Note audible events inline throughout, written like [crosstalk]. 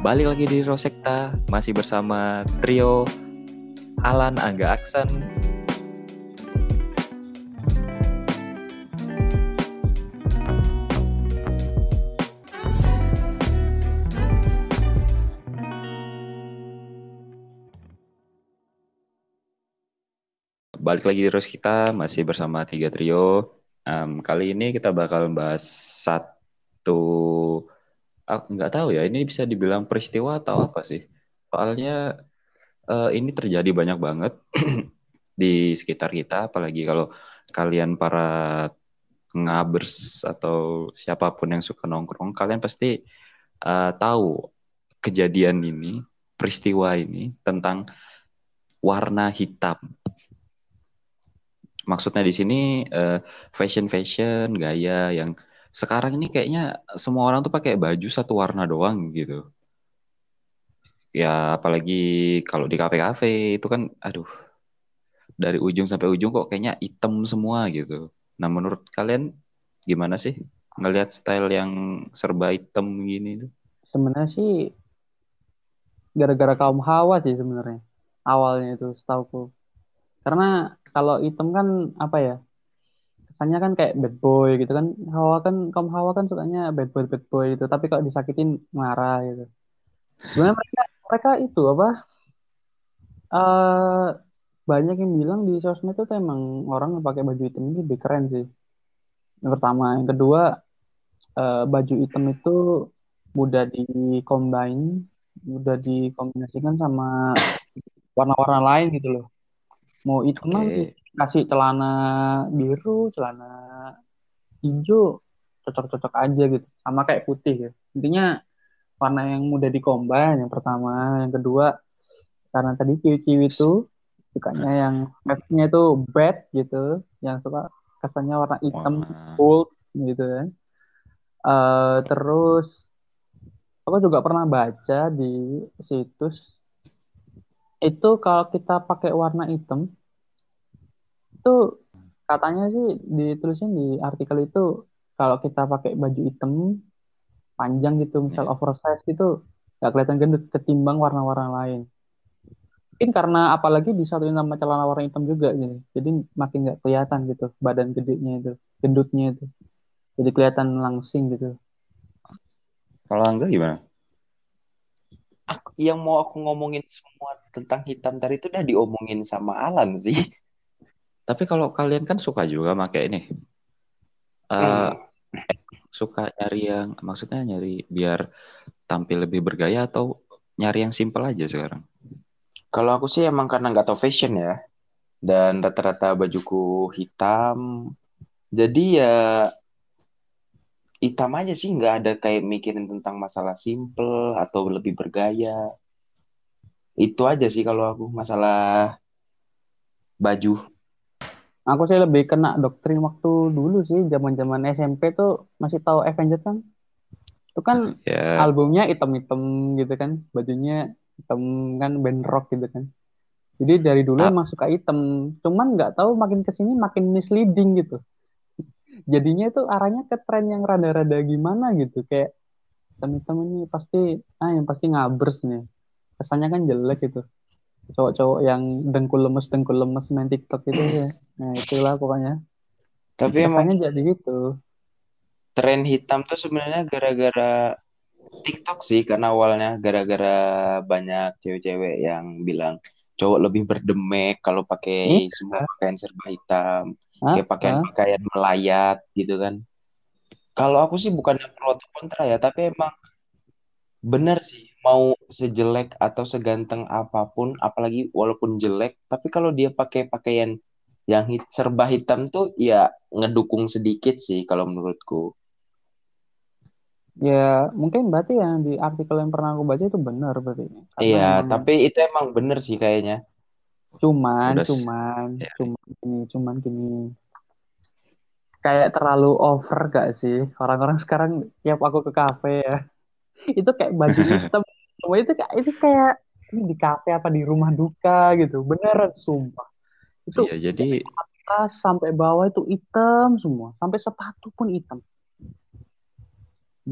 Balik lagi di Rosekta, masih bersama trio Alan Angga Aksan. Balik lagi di Rosekta, masih bersama tiga trio. Um, kali ini kita bakal bahas satu aku nggak tahu ya ini bisa dibilang peristiwa atau apa sih? Soalnya uh, ini terjadi banyak banget [clears throat] di sekitar kita apalagi kalau kalian para ngabers atau siapa pun yang suka nongkrong kalian pasti uh, tahu kejadian ini peristiwa ini tentang warna hitam. Maksudnya di sini uh, fashion fashion gaya yang sekarang ini kayaknya semua orang tuh pakai baju satu warna doang gitu. Ya apalagi kalau di kafe-kafe itu kan aduh dari ujung sampai ujung kok kayaknya hitam semua gitu. Nah menurut kalian gimana sih ngelihat style yang serba hitam gini tuh? Sebenarnya sih gara-gara kaum hawa sih sebenarnya awalnya itu setauku. Karena kalau hitam kan apa ya kesannya kan kayak bad boy gitu kan. Hawa kan kaum Hawa kan sukanya bad boy bad boy gitu. Tapi kalau disakitin marah gitu. Sebenarnya mereka mereka itu apa uh, banyak yang bilang di sosmed itu emang orang yang pakai baju hitam ini lebih keren sih. Yang pertama. Yang kedua uh, baju hitam itu mudah di combine mudah dikombinasikan sama warna-warna lain gitu loh. Mau hitam okay kasih celana biru celana hijau cocok-cocok aja gitu. Sama kayak putih ya. Intinya warna yang mudah dikombin yang pertama. Yang kedua karena tadi ciwi-ciwi itu sukanya yang matchnya itu bad gitu. Yang suka kesannya warna hitam gold gitu kan uh, terus aku juga pernah baca di situs itu kalau kita pakai warna hitam itu katanya sih ditulisnya di artikel itu kalau kita pakai baju hitam panjang gitu misal yeah. oversize gitu nggak kelihatan gendut ketimbang warna-warna lain. Mungkin karena apalagi disatuin sama celana warna hitam juga gitu jadi makin nggak kelihatan gitu badan gedenya itu gendutnya itu. Jadi kelihatan langsing gitu. Kalau enggak gimana? Aku, yang mau aku ngomongin semua tentang hitam tadi itu udah diomongin sama Alan sih tapi kalau kalian kan suka juga pakai ini. Uh, hmm. suka nyari yang maksudnya nyari biar tampil lebih bergaya atau nyari yang simple aja sekarang? Kalau aku sih emang karena nggak tau fashion ya. Dan rata-rata bajuku hitam. Jadi ya hitam aja sih nggak ada kayak mikirin tentang masalah simple atau lebih bergaya. Itu aja sih kalau aku masalah baju. Aku sih lebih kena doktrin waktu dulu sih, zaman-zaman SMP tuh masih tahu Avengers kan? Itu kan yeah. albumnya hitam-hitam gitu kan, bajunya hitam kan band rock gitu kan. Jadi dari dulu ah. emang suka hitam, cuman nggak tahu makin ke sini makin misleading gitu. [laughs] Jadinya itu arahnya ke tren yang rada-rada gimana gitu, kayak hitam-hitam ini pasti ah yang pasti ngabers nih. Kesannya kan jelek gitu cowok-cowok yang dengkul lemes dengkul lemes main TikTok itu ya. Nah itulah pokoknya. Tapi emang jadi gitu. Tren hitam tuh sebenarnya gara-gara TikTok sih karena awalnya gara-gara banyak cewek-cewek yang bilang cowok lebih berdemek kalau pakai hmm? semua pakaian serba hitam, Hah? kayak pakaian-pakaian melayat gitu kan. Kalau aku sih bukannya pro atau kontra ya, tapi emang benar sih mau sejelek atau seganteng apa pun, apalagi walaupun jelek, tapi kalau dia pakai pakaian yang hit, serba hitam tuh ya ngedukung sedikit sih kalau menurutku. Ya mungkin berarti yang di artikel yang pernah aku baca itu benar berarti. Iya, tapi itu emang benar sih kayaknya. Cuman, Udah... cuman, ya. cuman gini, cuman gini. Kayak terlalu over gak sih orang-orang sekarang tiap aku ke kafe ya itu kayak baju [laughs] hitam. Semua itu kayak itu kayak ini di kafe apa di rumah duka gitu. Beneran sumpah. Itu iya, jadi atas sampai bawah itu hitam semua. Sampai sepatu pun hitam.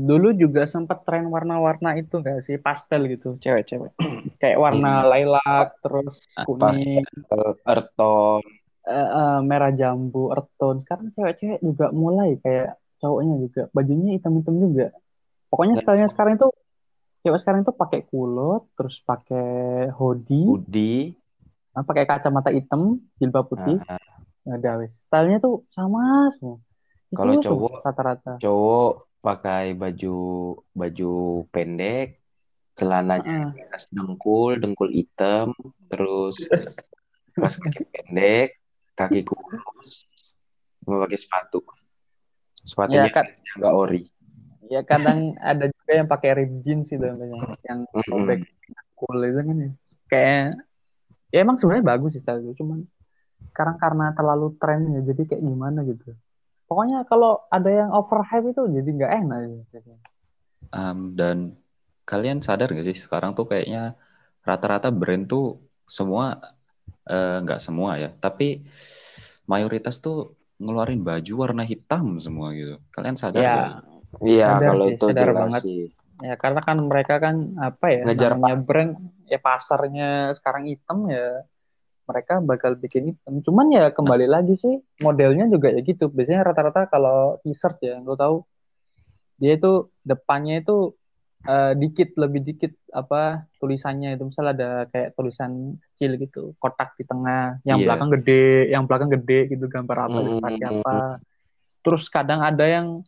Dulu juga sempat tren warna-warna itu gak sih? Pastel gitu cewek-cewek. [clears throat] Kayak warna Iya. lilac terus kuning. Pastel, earth tone. eh, eh, merah jambu earth tone sekarang cewek-cewek juga mulai kayak cowoknya juga. Bajunya hitam-hitam juga pokoknya stylenya sekarang itu cewek sekarang itu pakai kulot terus pakai hoodie Hoodie. eh, pakai kacamata hitam jilbab putih Nah, ada wes stylenya tuh sama semua Kalau cowok- rata-rata cowok pakai baju baju pendek, celananya atas dengkul, dengkul hitam, terus [laughs] pas kaki pendek, kaki kurus, mau pakai sepatu. Sepatunya Ya, kan. nggak ori. Ya kadang ada juga yang pakai rib jeans gitu namanya yang sobek cool itu kan ya kayak ya emang sebenarnya bagus sih style itu cuman sekarang karena terlalu tren ya jadi kayak gimana gitu pokoknya kalau ada yang overhype itu jadi nggak enak gitu. Um, dan kalian sadar gak sih sekarang tuh kayaknya rata-rata brand tuh semua eh, nggak semua ya, tapi mayoritas tuh ngeluarin baju warna hitam semua gitu. Kalian sadar ya gak? Iya, Sadar kalau sih, itu sadar jelas banget. sih. ya karena kan mereka kan apa ya Ngejar namanya brand ya pasarnya sekarang hitam ya mereka bakal bikin hitam cuman ya kembali lagi sih modelnya juga ya gitu biasanya rata-rata kalau t-shirt ya lo tahu dia itu depannya itu eh, dikit lebih dikit apa tulisannya itu misal ada kayak tulisan kecil gitu kotak di tengah yang Iya. belakang gede yang belakang gede gitu gambar apa Mm-mm. pakai apa terus kadang ada yang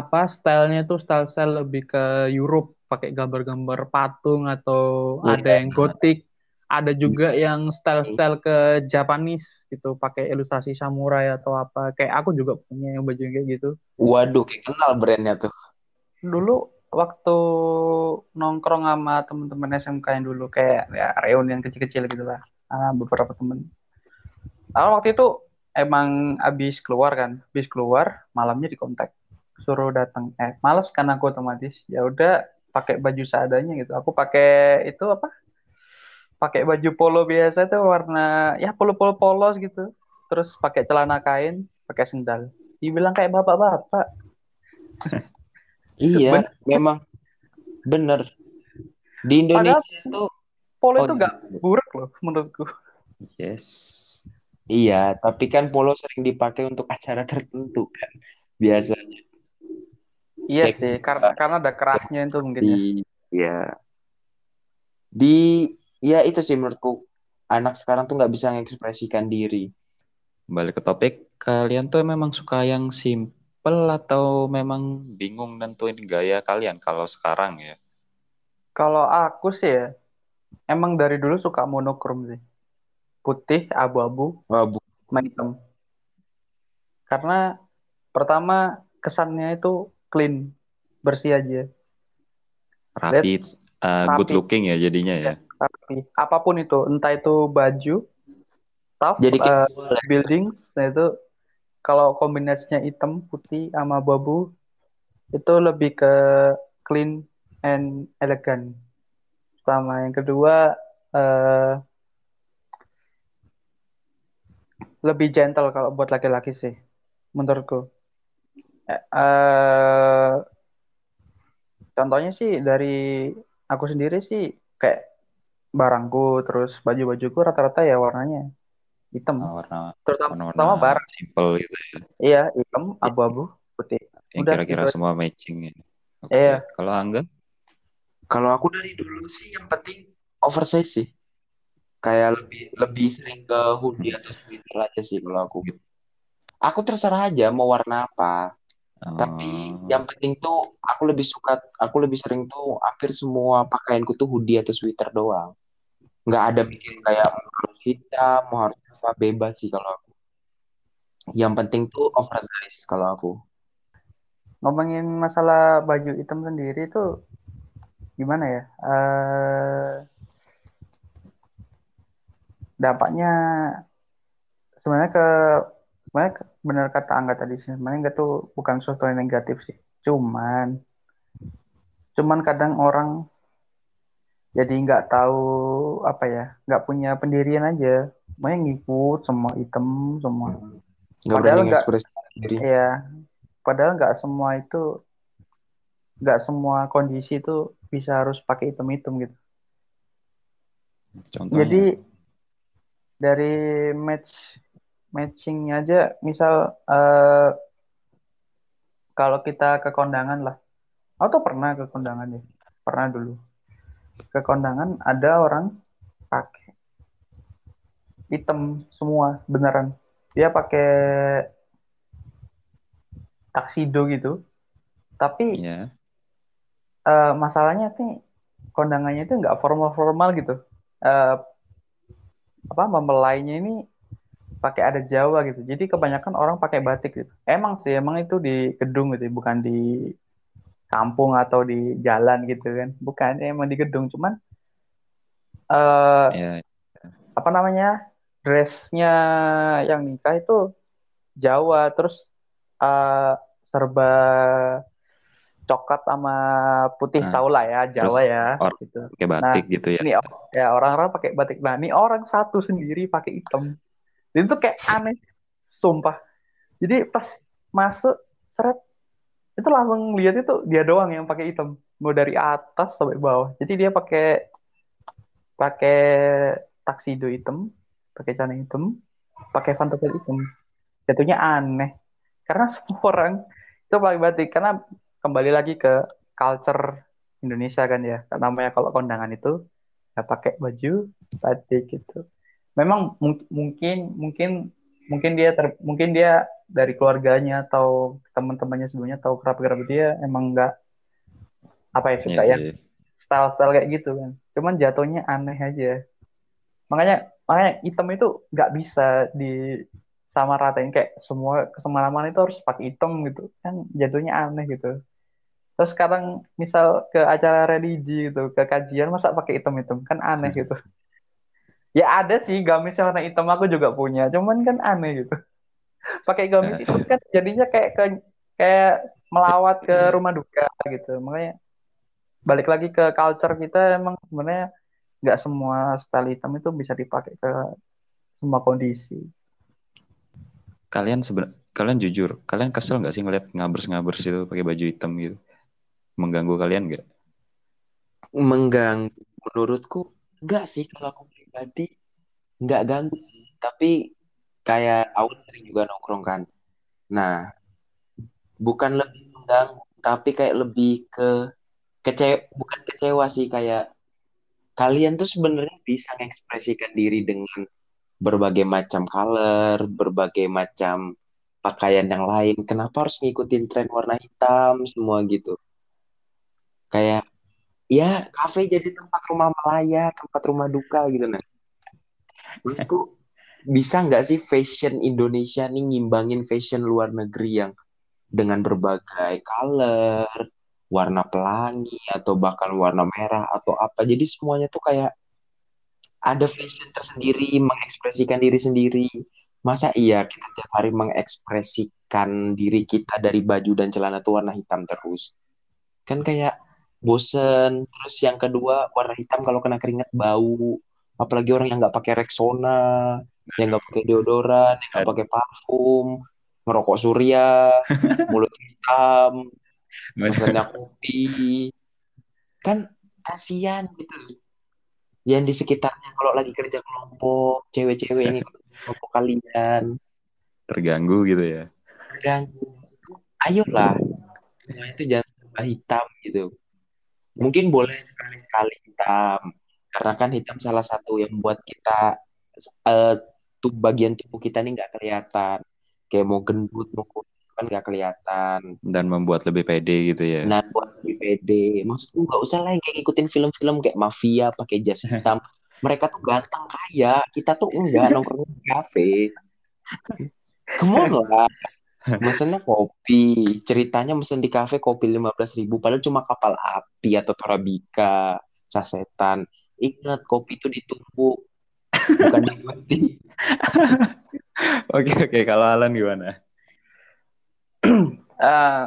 apa stylenya itu style-style lebih ke Europe pakai gambar-gambar patung atau Iya. ada yang gotik ada juga yang style-style ke Japanese gitu pakai ilustrasi samurai atau apa. Kayak aku juga punya yang baju yang kayak gitu. Waduh, kayak kenal brandnya tuh. dulu waktu nongkrong sama teman-teman SMK yang dulu kayak ya reunian kecil-kecil gitu lah ah, beberapa temen. Ah, waktu itu emang abis keluar kan abis keluar malamnya di kontak suruh datang eh males kan aku otomatis. Ya udah pakai baju seadanya gitu. Aku pakai itu apa? Pakai baju polo biasa tuh warna ya polo polo polos gitu. Terus pakai celana kain pakai sendal. Dibilang kayak bapak-bapak. Iya, memang. Bener. Di Indonesia tuh polo Oh, itu nggak buruk loh menurutku. Yes. iya, tapi kan polo sering dipakai untuk acara tertentu kan biasanya Iya sih, karena karena ada kerahnya itu mungkin ya. di ya di ya itu sih menurutku anak sekarang tuh nggak bisa mengekspresikan diri. Balik ke topik, kalian tuh memang suka yang simple atau memang bingung nentuin gaya kalian kalau sekarang ya? Kalau aku sih ya, emang dari dulu suka monokrom sih. Putih, abu-abu, Wah, bu- sama hitam. Karena pertama kesannya itu clean, bersih aja. Rapi, uh, good rapi. looking ya jadinya ya. Tapi apa pun itu, entah itu baju, staff, Jadi eh, building, nah itu kalau kombinasinya hitam, putih, sama abu-abu, itu lebih ke clean and elegan. Sama yang kedua, eh, lebih gentle kalau buat laki-laki sih, menurutku. Eh, eh, contohnya sih dari aku sendiri sih kayak barangku terus baju-bajuku rata-rata ya warnanya hitam Nah, warna terutama warna terutama barang simple gitu ya. iya hitam abu-abu putih Yang Udah, kira-kira gitu. semua matching ya. Oke. Iya. Kalau Angga? kalau aku dari dulu sih yang penting oversize sih. Kayak lebih lebih sering ke hoodie atau sweater aja sih kalau aku. Aku terserah aja mau warna apa. Tapi Oh, yang penting tuh aku lebih suka, aku lebih sering tuh hampir semua pakaianku tuh hoodie atau sweater doang. Nggak ada bikin kayak mau harus hitam, mau harus apa bebas sih kalau aku. Yang penting tuh oversize kalau aku. ngomongin masalah baju hitam sendiri itu gimana ya Eh, dampaknya sebenarnya ke sebenarnya ke- benar kata Angga tadi sih. Sebenarnya nggak tuh bukan sesuatu yang negatif sih. Cuman cuman kadang orang jadi nggak tahu apa ya nggak punya pendirian aja. Semuanya ngikut semua hitam semua. Nggak Padahal nggak- ya padahal nggak semua itu nggak semua kondisi itu bisa harus pakai hitam-hitam gitu. Contohnya. Jadi dari match matchingnya aja, misal eh, kalau kita ke kondangan lah, atau pernah ke kondangan ya, pernah dulu. Ke kondangan ada orang pakai hitam semua beneran. Dia pakai taksido gitu. Tapi ya. eh, masalahnya sih kondangannya itu nggak formal-formal gitu. Eh, apa mempelainya ini pakai adat Jawa gitu. Jadi kebanyakan orang pakai batik gitu. Emang sih, emang itu di gedung gitu, bukan di kampung atau di jalan gitu kan. Bukan, emang di gedung. Cuman eh Ya. apa namanya? Dressnya yang nikah itu Jawa, terus eh serba coklat sama putih Nah, tau lah ya, Jawa ya gitu. Pakai batik gitu ya. Ini ya orang-orang pakai batik. Nah, ini orang satu sendiri pakai hitam. Itu kayak aneh, sumpah. Jadi pas masuk seret itu langsung lihat itu dia doang yang pakai hitam, mau dari atas sampai bawah. Jadi dia pakai pakai taksido hitam, pakai celana hitam, pakai pantofel hitam. Jatuhnya aneh. Karena [laughs] semua orang itu pakai batik karena kembali lagi ke culture Indonesia kan ya. Namanya kalau kondangan itu ya pakai baju batik gitu. Memang mung- mungkin mungkin mungkin dia ter- mungkin dia dari keluarganya atau teman-temannya sebelumnya atau kerabat-kerabat dia emang nggak apa ya suka Iya sih. style-style kayak gitu kan. Cuman jatuhnya aneh aja. Makanya makanya hitam itu nggak bisa di sama ratain kayak semua kesemalaman itu harus pakai hitam gitu kan jatuhnya aneh gitu. Terus sekarang misal ke acara religi gitu, ke kajian masa pakai hitam-hitam kan aneh [laughs] gitu. Ya ada sih gamis warna hitam aku juga punya, cuman kan aneh gitu. Pakai gamis hitam kan jadinya kayak ke kayak melawat ke rumah duka gitu. Makanya balik lagi ke culture kita emang sebenarnya nggak semua style hitam itu bisa dipakai ke semua kondisi. Kalian seben kalian jujur, kalian kesel nggak sih ngeliat ngabers-ngabers itu pakai baju hitam gitu? Mengganggu kalian nggak? mengganggu menurutku enggak sih kalau aku pribadi enggak ganggu tapi kayak aku sering juga nongkrong kan. Nah bukan lebih mengganggu tapi kayak lebih ke kecewa bukan kecewa sih kayak kalian tuh sebenarnya bisa mengekspresikan diri dengan berbagai macam color berbagai macam pakaian yang lain. Kenapa harus ngikutin tren warna hitam semua gitu? Kayak ya kafe jadi tempat rumah malaya, tempat rumah duka gitu nah. Menurutku bisa nggak sih fashion Indonesia nih ngimbangin fashion luar negeri yang dengan berbagai color, warna pelangi atau bahkan warna merah atau apa. Jadi semuanya tuh kayak ada fashion tersendiri, mengekspresikan diri sendiri. Masa iya kita tiap hari mengekspresikan diri kita dari baju dan celana tuh warna hitam terus? Kan kayak bosen. Terus yang kedua warna hitam kalau kena keringat bau. Apalagi orang yang nggak pakai Rexona yang nggak pakai deodoran yang nggak pakai parfum ngerokok surya [laughs] mulut hitam pesannya kopi. Kan kasihan gitu yang di sekitarnya kalau lagi kerja kelompok cewek-cewek yang ikut kelompok kalian. Terganggu gitu ya? terganggu. Ayolah. Semua itu jangan serba hitam gitu mungkin boleh sekali-sekali hitam karena kan hitam salah satu yang buat kita eh tuh bagian tubuh kita nih nggak kelihatan. Kayak mau gendut mau kurus kan nggak kelihatan. Dan membuat lebih pede gitu ya? nah buat lebih pede. Maksudku nggak usah lah yang kayak ngikutin film-film kayak mafia pakai jas hitam. [laughs] Mereka tuh ganteng kaya. Kita tuh enggak nongkrong di kafe come on lah mesennya kopi ceritanya mesen di kafe kopi lima belas ribu padahal cuma kapal api atau torabika sasetan ingat kopi itu ditumbuk bukan digunting Oke oke, kalau Alan gimana? Eh,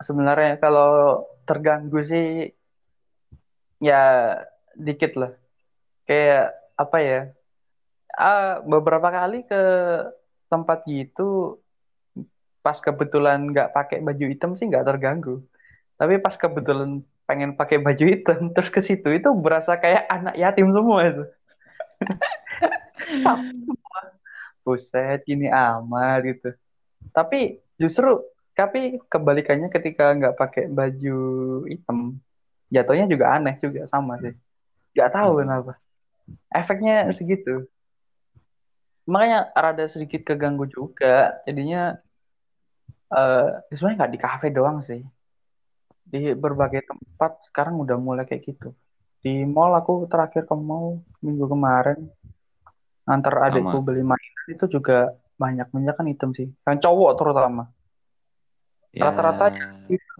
[clears throat] sebenarnya kalau terganggu sih ya dikit lah. Kayak apa ya? Ah, beberapa kali ke tempat gitu pas kebetulan nggak pakai baju hitam sih nggak terganggu. Tapi pas kebetulan pengen pakai baju hitam [laughs] terus ke situ itu berasa kayak anak yatim semua itu. Semua. [laughs] Buset, ini amat gitu. Tapi justru tapi kebalikannya ketika nggak pakai baju hitam, jatuhnya juga aneh juga sama sih. Nggak tahu Hmm. kenapa. Efeknya segitu. Makanya rada sedikit keganggu juga. Jadinya eh sebenarnya nggak di kafe doang sih. Di berbagai tempat sekarang udah mulai kayak gitu. Di mall aku terakhir ke mall minggu kemarin antar adikku Sama. beli mainan itu juga banyak banyak kan hitam sih. Yang cowok terutama. Ya, Rata-rata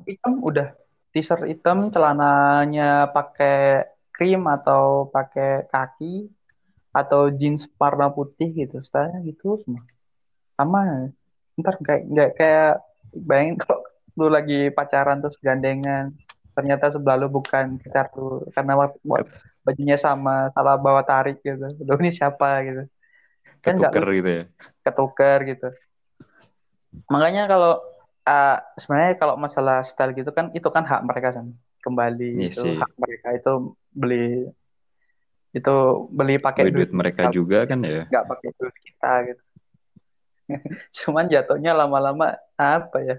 hitam udah t-shirt hitam, celananya pakai krim atau pakai kaki atau jeans warna putih gitu. Stylenya gitu semua. Sama. Ntar kayak nggak kayak bayangin [laughs] kalau lu lagi pacaran terus gandengan ternyata sebelah lu bukan pacar lu karena waktu bajunya sama salah bawa tarik gitu. Lu ini siapa gitu. Kan ketuker gitu ya. ketuker gitu. Makanya kalau uh, sebenarnya kalau masalah style gitu kan itu kan hak mereka kan. Kembali Iya itu sih. hak mereka itu beli itu beli pakai Duit duit mereka kita, juga kan ya. nggak pakai duit kita gitu. [laughs] Cuman jatuhnya lama-lama apa ya?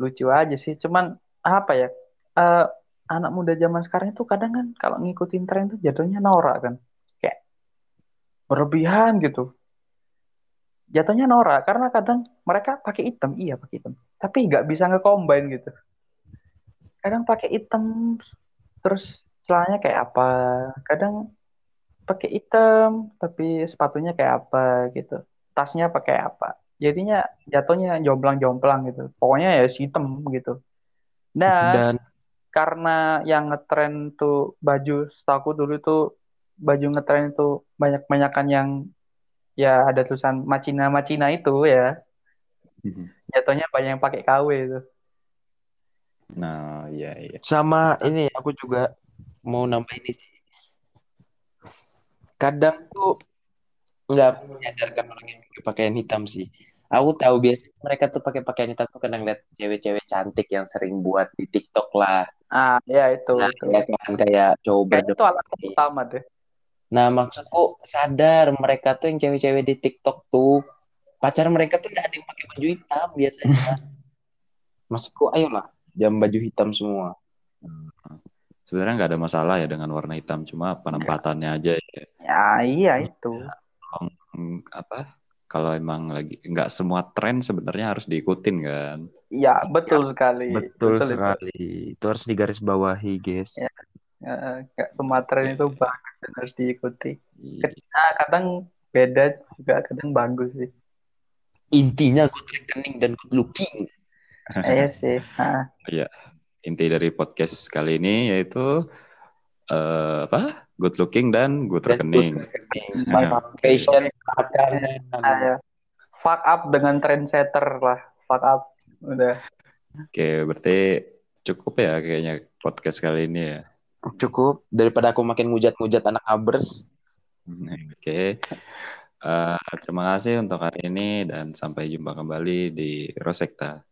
Lucu aja sih. Cuman apa ya? uh, anak muda zaman sekarang itu kadang kan kalau ngikutin tren tuh jatuhnya norak kan. Kayak berlebihan gitu jatuhnya norak karena kadang mereka pakai hitam iya pakai hitam tapi nggak bisa ngecombine gitu kadang pakai hitam terus celananya kayak apa kadang pakai hitam tapi sepatunya kayak apa gitu. Tasnya pakai apa. Jadinya jatuhnya jomplang-jomplang gitu. Pokoknya ya si hitam gitu. Dan, Dan karena yang ngetren tuh baju setahu dulu tuh baju ngetren itu banyak-banyakan yang ya ada tulisan macina macina itu ya. Jatuhnya banyak yang pakai KW itu. Nah, iya iya. sama ini aku juga mau nambah ini sih. Kadang tuh nggak menyadarkan orang yang pakai pakaian hitam sih. Aku tahu biasanya mereka tuh pakai pakaian hitam tuh karena ngeliat cewek-cewek cantik yang sering buat di TikTok lah. ah ya itu Nah, itu ya kan kayak cowok kayaknya itu alat utama deh Nah, maksudku sadar mereka tuh yang cewek-cewek di TikTok tuh pacar mereka tuh nggak ada yang pakai baju hitam biasanya. [laughs] Maksudku, ayolah, jam baju hitam semua. Sebenarnya nggak ada masalah ya dengan warna hitam, cuma penempatannya aja ya. ya iya itu apa? Kalau emang lagi nggak semua tren sebenarnya harus diikutin kan. ya betul sekali Betul, itu. sekali. Itu harus digarisbawahi, guys. Ya. Eh, nggak semua tren itu bagus dan harus diikuti nah, kadang beda juga kadang bagus sih Intinya good reckoning dan good looking. iya sih nah, Iya. Inti dari podcast kali ini yaitu eh, apa? Good looking dan good Dan reckoning. good reckoning. Fashion, fuck up dengan trendsetter lah fuck up udah Oke, berarti cukup ya kayaknya podcast kali ini ya. Cukup daripada aku makin ngujat-ngujat anak abers. Oke. Eh, terima kasih untuk hari ini dan sampai jumpa kembali di Rosekta.